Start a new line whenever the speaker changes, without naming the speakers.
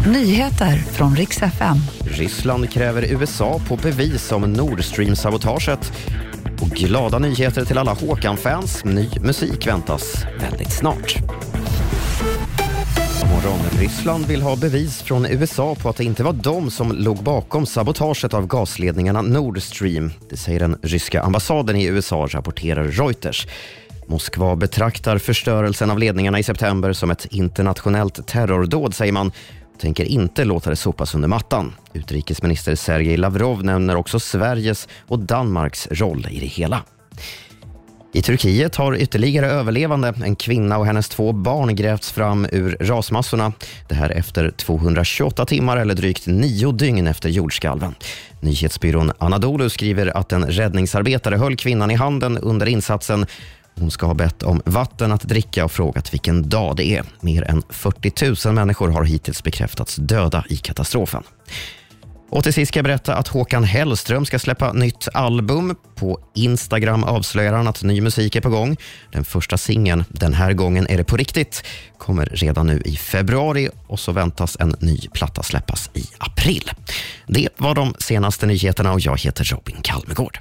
Nyheter från riks FM.
Ryssland kräver USA på bevis om Nord Stream-sabotaget. Och glada nyheter till alla Håkan-fans. Ny musik väntas väldigt snart. Morgon. Ryssland vill ha bevis från USA på att det inte var de som låg bakom sabotaget av gasledningarna Nord Stream. Det säger den ryska ambassaden i USA, rapporterar Reuters. Moskva betraktar förstörelsen av ledningarna i september som ett internationellt terrordåd, säger man tänker inte låta det sopas under mattan. Utrikesminister Sergej Lavrov nämner också Sveriges och Danmarks roll i det hela. I Turkiet har ytterligare överlevande, en kvinna och hennes två barn, grävts fram ur rasmassorna. Det här efter 228 timmar eller drygt nio dygn efter jordskalven. Nyhetsbyrån Anadolu skriver att en räddningsarbetare höll kvinnan i handen under insatsen hon ska ha bett om vatten att dricka och frågat vilken dag det är. Mer än 40 000 människor har hittills bekräftats döda i katastrofen. Och till sist ska jag berätta att Håkan Hellström ska släppa nytt album. På Instagram avslöjar han att ny musik är på gång. Den första singeln, Den här gången är det på riktigt, kommer redan nu i februari och så väntas en ny platta släppas i april. Det var de senaste nyheterna och jag heter Robin Kalmegård.